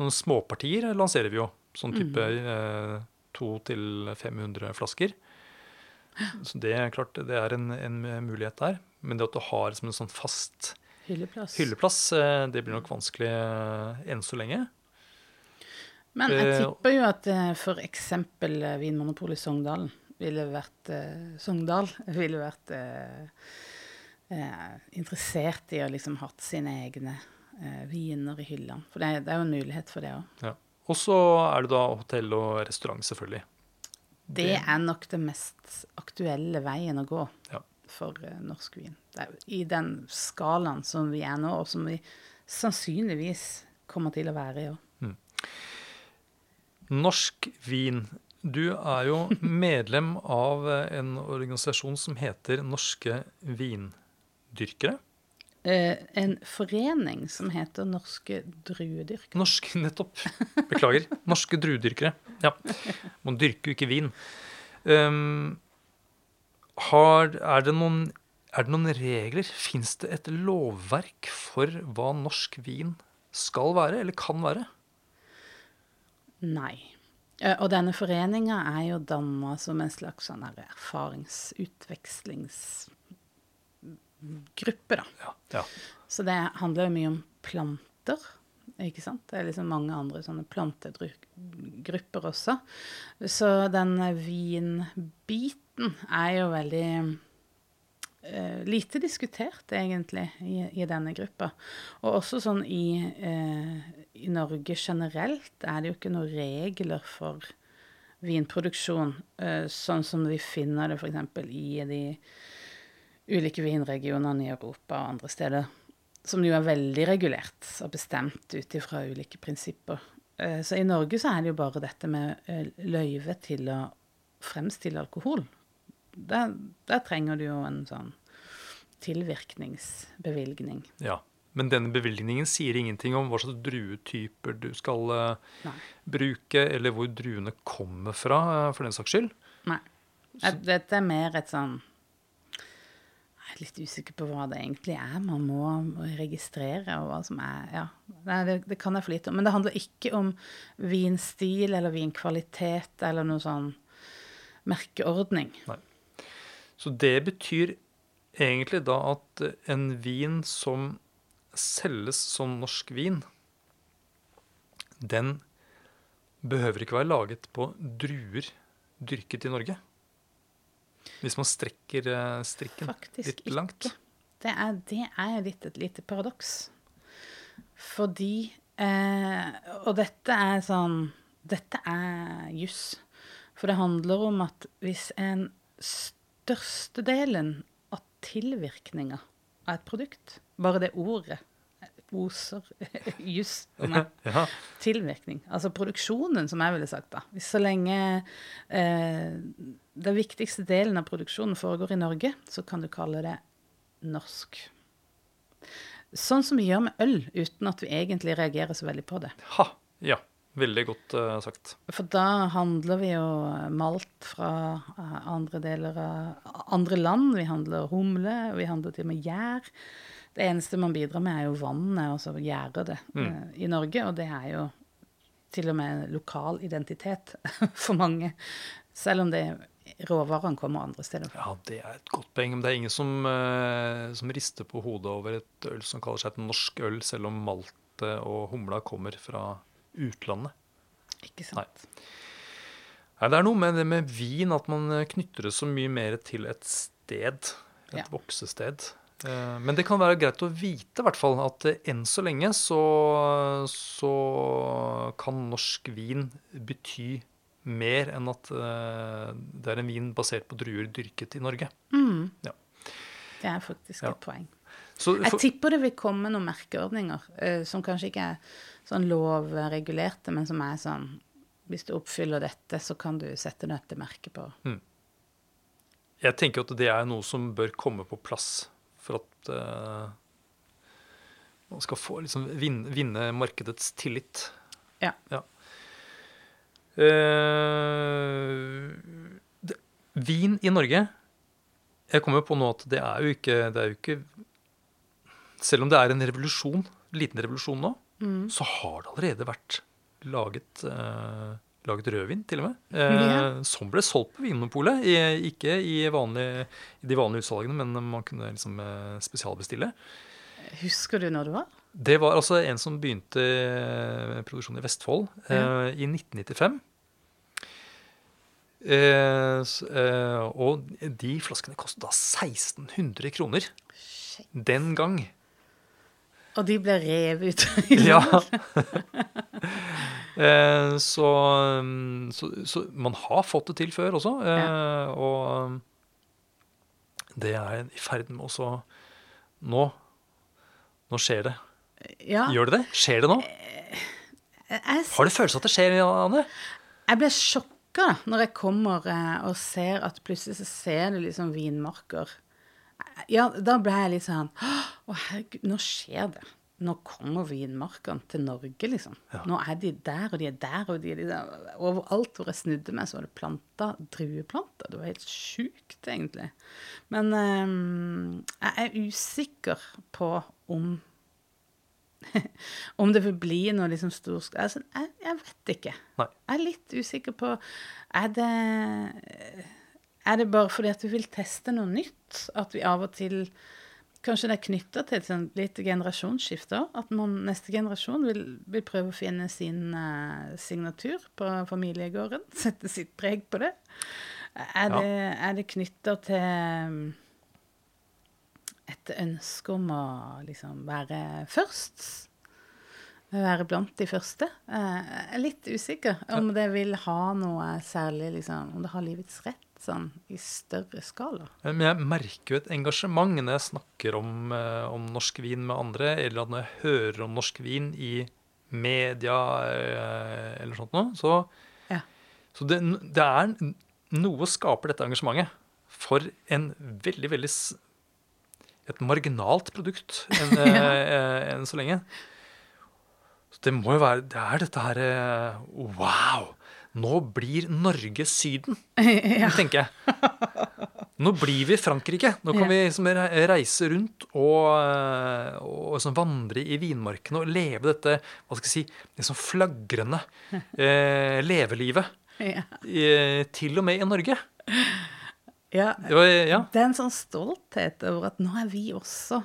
Noen småpartier lanserer vi jo. Sånn type eh, 200-500 flasker. Så det er klart det er en, en mulighet der. Men det at du har som en sånn fast Hylleplass. hylleplass, eh, det blir nok vanskelig eh, enn så lenge. Men jeg Eh, tipper jo at f.eks. Vinmonopolet Sogndalen ville vært Sogndal ville vært eh, interessert i å liksom hatt sine egne eh, viner i hyllene. For det, det er jo en mulighet for det òg. Ja. Og så er det da hotell og restaurant, selvfølgelig. Det er nok det mest aktuelle veien å gå Ja. for norsk vin. I den skalaen som vi er nå, og som vi sannsynligvis kommer til å være i òg. Norsk vin. Du er jo [laughs] medlem av en organisasjon som heter Norske vindyrkere. Eh, en forening som heter Norske druedyrkere. Norsk, nettopp. Beklager. Norske druedyrkere. Ja. Man dyrker jo ikke vin. Um, har, er, det noen, er det noen regler? Fins det et lovverk for hva norsk vin skal være, eller kan være? Nei. Eh, Og denne foreninga er jo danna som en slags sånn erfaringsutvekslingsgruppe, da. Ja. ja. Så det handler jo mye om planter, ikke sant. Det er liksom mange andre sånne plantegrupper også. Så den vinbiten er jo veldig lite diskutert, egentlig, i, i denne gruppa. Og også sånn i, eh, i Norge generelt er det jo ikke noen regler for vinproduksjon, eh, sånn som vi finner det f.eks. i de ulike vinregionene i Europa og andre steder, som jo er veldig regulert og bestemt ut ifra ulike prinsipper. Eh, Så i Norge så er det jo bare dette med eh, løyve til å fremstille alkohol. Der, der trenger du jo en sånn tilvirkningsbevilgning. ja. Men denne bevilgningen sier ingenting om hva slags druetyper du skal eh, Nei. bruke, eller hvor druene kommer fra, eh, for den saks skyld. Nei. Dette er mer et sånn Jeg er litt usikker på hva det egentlig er man må registrere, og hva som er Ja, Nei, det, det kan jeg for lite om. Men det handler ikke om vinstil eller vinkvalitet eller noe sånn merkeordning. Så det betyr egentlig da at en vin som selges som norsk vin, den behøver ikke være laget på druer dyrket i Norge. Hvis man strekker eh, strikken Faktisk litt ikke. langt. Det er, det er litt et lite paradoks. Fordi eh, Og dette er sånn Dette er juss. For det handler om at hvis en størstedelen av tilvirkninga av et produkt, bare det ordet, oser juss for meg. Ja. Tilvirkning. Altså produksjonen, som jeg ville sagt, da. Så lenge eh, den viktigste delen av produksjonen foregår i Norge, så kan du kalle det norsk. Sånn som vi gjør med øl, uten at vi egentlig reagerer så veldig på det. Ha. Ja. Veldig godt uh, sagt. For da handler vi jo malt fra uh, andre deler av andre land. Vi handler humle, vi handler til og med gjær. Det eneste man bidrar med, er jo vannet, og så gjærer det eh, i Norge. Og det er jo til og med lokal identitet [laughs] for mange. Selv om det råvarene kommer andre steder fra. Ja, det er et godt poeng. Men det er ingen som, eh, som rister på hodet over et øl som kaller seg et norsk øl, selv om maltet og humla kommer fra utlandet. Ikke sant? Nei, det er noe med det med vin, at man eh, knytter det så mye mer til et sted. Et Ja. voksested. Eh, Men det kan være greit å vite i hvert fall, at eh, enn så lenge så, så kan norsk vin bety mer enn at det er en vin basert på druer dyrket i Norge. Mm. Ja. Det er faktisk Ja. et poeng. Så Jeg tipper det vil komme noen merkeordninger uh, som kanskje ikke er sånn lovregulerte, men som er sånn Hvis du oppfyller dette, så kan du sette dette merket på. jeg tenker at det er noe som bør komme på plass for at uh, man skal få liksom vinne, vinne markedets tillit. Ja. Eh, det, vin i Norge Jeg kommer på nå at det er jo ikke, det er jo ikke Selv om det er en revolusjon, liten revolusjon nå, Mm. så har det allerede vært laget, eh, laget rødvin, til og med. Eh, Ja. Som ble solgt på Vinmonopolet. Ikke i, vanlig, i de vanlige utsalgene, men man kunne liksom eh, spesialbestille. Husker du når det var? Det var altså en som begynte produksjonen i Vestfold eh, i 1995. Eh, eh, og de flaskene kostet da 1600 kroner Shit. den gang. Og de ble revet ut. [laughs] Ja. [laughs] eh, så, mm, så, så man har fått det til før også. Eh, Og mm, det er i ferd med også Nå Nå skjer det. ja. Gjør det det? Skjer det nå? Jeg, Har du følelse at det skjer, Anne? jeg ble sjokka når jeg kommer eh, og ser at plutselig så ser du liksom vinmarker. Ja, da ble jeg litt sånn Å, herregud, nå skjer det. Nå kommer vinmarkene til Norge, liksom. Nå er de der, og de er der, og de er der. Overalt hvor jeg snudde meg, så var det planta drueplanter. Det var helt sjukt, egentlig. Men um, jeg er usikker på om [laughs] om det vil bli noe liksom stor altså, jeg, jeg vet ikke. Nei. Jeg er litt usikker på Er det Er det bare fordi at vi vil teste noe nytt? At vi av og til Kanskje det er knytta til et sånn litt generasjonsskifte? At man, neste generasjon vil, vil prøve å finne sin uh, signatur på familiegården? [laughs] Sette sitt preg på det? Er Ja. det, er det knytta til et ønske om å liksom være først? Være blant de første? Eh, Jeg er litt usikker om det vil ha noe særlig liksom, Om det har livets rett sånn i større skala. Men jeg merker jo et engasjement når jeg snakker om, eh, om norsk vin med andre, eller at når jeg hører om norsk vin i media eh, eller sånt noe. Så, Ja. så det, det er noe skaper dette engasjementet for en veldig, veldig Et marginalt produkt enn [laughs] eh, en så lenge. Så det må jo være Det er dette her Wow! Nå blir Norge Syden, [laughs] tenker jeg. Nå blir vi Frankrike. Nå kan Ja. vi liksom reise rundt og, eh, og sånn vandre i vinmarkene og leve dette hva skal jeg si, liksom flagrende [laughs] eh, levelivet. Ja. Eh, til og med i Norge. Ja, Det var, ja. det er en sånn stolthet over at nå er vi også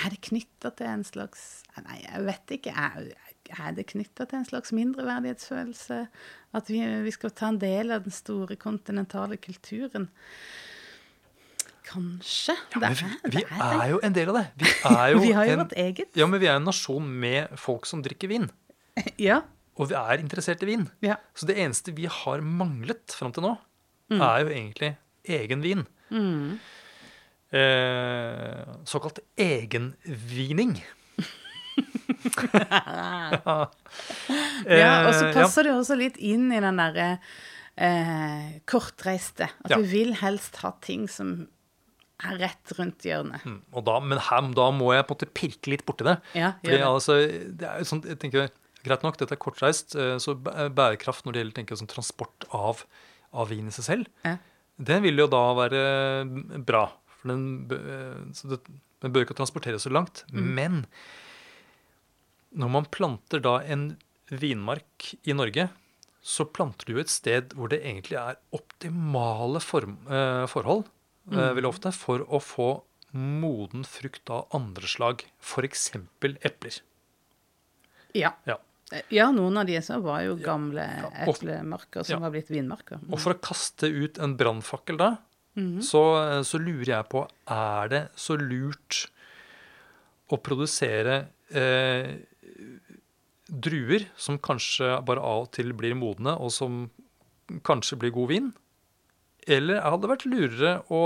Er det knytta til en slags Nei, jeg vet ikke. Er, er det knytta til en slags mindreverdighetsfølelse? At vi, vi skal ta en del av den store kontinentale kulturen? Kanskje. Ja, men vi, vi det er jo en del av det. Vi er [laughs] Vi har jo en, vårt eget. ja, men vi er en nasjon med folk som drikker vin. [laughs] Ja. Og vi er interessert i vin. ja. Så det eneste vi har manglet fram til nå, er jo egentlig egen vin. Mm. Eh, såkalt egenvining. [laughs] Ja, og så Eh, passer det også litt inn i den derre eh, kortreiste. At Ja. vi vil helst ha ting som er rett rundt hjørnet. Mm, da, men her, da må jeg på en måte pirke litt borti det. Ja, Fordi det. altså, det er sånn, jeg tenker, Greit nok, dette er kortreist, eh, så bærekraft når det gjelder tenker sånn transport av, av vin i seg selv, Ja. det vil jo da være bra. For den, eh, så det, den bør ikke transporteres så langt. Mm. Men når man planter da en vinmark i Norge, så planter du et sted hvor det egentlig er optimale form, eh, forhold, Mm. eh, veldig ofte, for å få moden frukt av andre slag. F.eks. epler. Ja. Ja. ja, noen av disse var jo gamle og- eplemarker som ja. var blitt vinmarker. Og for å kaste ut en brannfakkel da, Mhm. så, så lurer jeg på Er det så lurt å produsere eh, druer som kanskje bare av og til blir modne, og som kanskje blir god vin? Eller hadde det vært lurere å,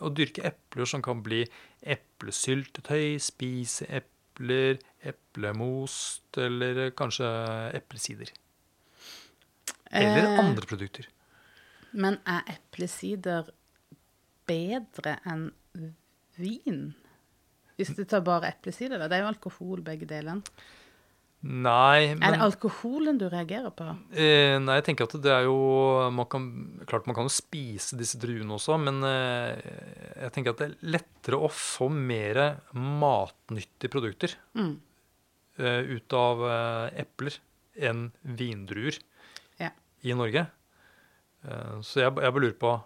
å dyrke epler som kan bli eplesyltetøy, spise epler, eplemost eller kanskje eplesider? Eller Eh, andre produkter? Men er eplesider bedre enn vin? Hvis du tar bare eplesider, da. Det er jo alkohol, begge delene. Nei, men Er det alkoholen du reagerer på? eh, Nei, jeg tenker at det er jo man kan, Klart man kan jo spise disse druene også, men eh, jeg tenker at det er lettere å få mer matnyttige produkter Mm. eh, ut av eh, epler enn vindruer Ja. i Norge. Eh, så jeg, jeg bare lurer på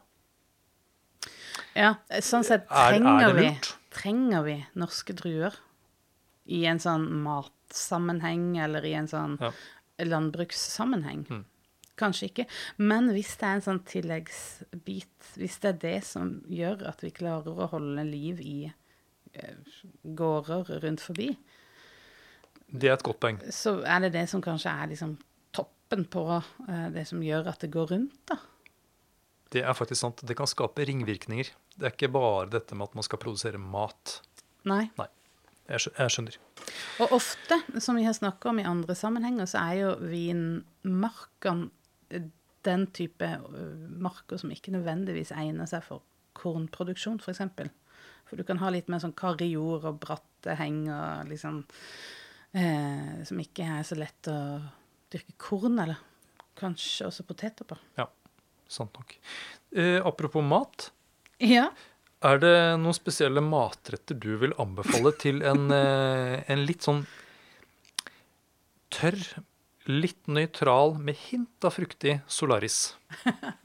Ja, sånn sett Er- er trenger vi, trenger vi norske druer i en sånn matsammenheng eller i en sånn Ja. landbrukssammenheng. Mm. Kanskje ikke. Men hvis det er en sånn tilleggsbit, hvis det er det som gjør at vi klarer å holde liv i eh, gårder rundt forbi, Det er et godt poeng. så er det det som kanskje er liksom toppen på eh, det som gjør at det går rundt, da. Det er faktisk sant. Det kan skape ringvirkninger. Det er ikke bare dette med at man skal produsere mat. Nei. Skjø- jeg skjønner. Og ofte, som vi har snakka om i andre sammenhenger, så er jo vinmarkene den type marker som ikke nødvendigvis egner seg for kornproduksjon, f.eks. For, eksempel. for du kan ha litt mer sånn karrig jord og bratte heng liksom eh, Som ikke er så lett å dyrke korn, eller kanskje også poteter på. Ja, sant nok. Eh, apropos mat. Ja. Er det noen spesielle matretter du vil anbefale til en, [laughs] eh, en litt sånn tørr, litt nøytral, med hint av fruktig Solaris? [laughs]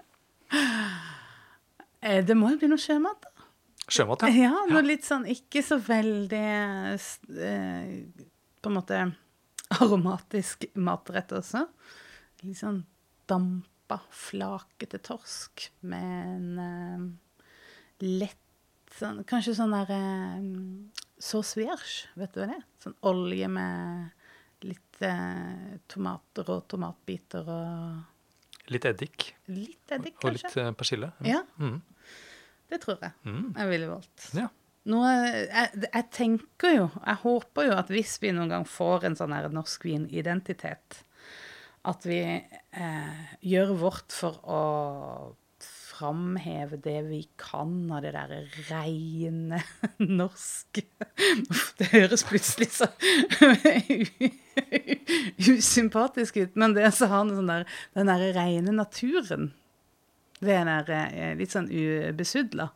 Eh, Det må jo bli noe sjømat, da. Sjømat, ja. Ja, noe litt sånn ikke så veldig eh, På en måte aromatisk matrett også. Litt sånn dampa, flakete torsk med en lett sånn Kanskje sånn der eh, sauce vet du hva det er? Sånn olje med litt eh, tomater og tomatbiter og Litt eddik litt eddik, og litt eh, persille. Ja, Mm. det tror jeg Mm. jeg ville valgt. Ja. Nå, jeg, jeg tenker jo, jeg håper jo at hvis vi noen gang får en sånn her norsk vinidentitet, at vi eh, gjør vårt for å framheve det vi kan av det derre reine [laughs] norske Det høres plutselig så usympatisk ut, men det så har den sånn der, den derre reine naturen det er der, eh, litt sånn ubesudla.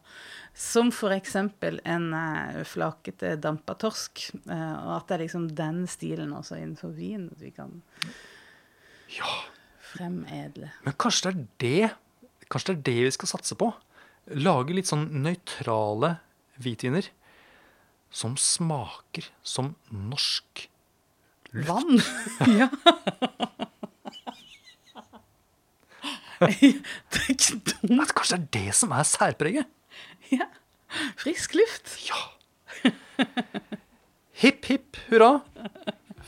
Som eksempel en eh, flakete dampa torsk. eh, og at det er liksom den stilen også innenfor vin at vi kan ja. fremedle. Men kanskje det er det Kanskje det er det vi skal satse på? Lage litt sånn nøytrale hvitviner som smaker som norsk. luft. Vann! [laughs] ja. [laughs] det er ikke dumt. Kanskje det er det som er særpreget? Ja. Frisk luft. Ja. Hipp, hipp hurra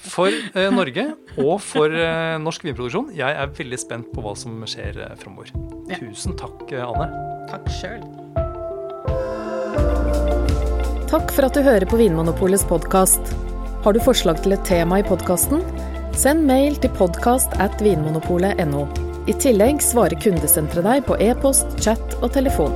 for eh, Norge og for eh, norsk vinproduksjon. Jeg er veldig spent på hva som skjer eh, framover. Ja. Tusen takk, eh, Anne. Takk sjøl. Takk for at du hører på Vinmonopolets podkast. Har du forslag til et tema i podkasten? Send mail til podkast at vinmonopolet.no. I tillegg svarer kundesenteret deg på e-post, chat og telefon.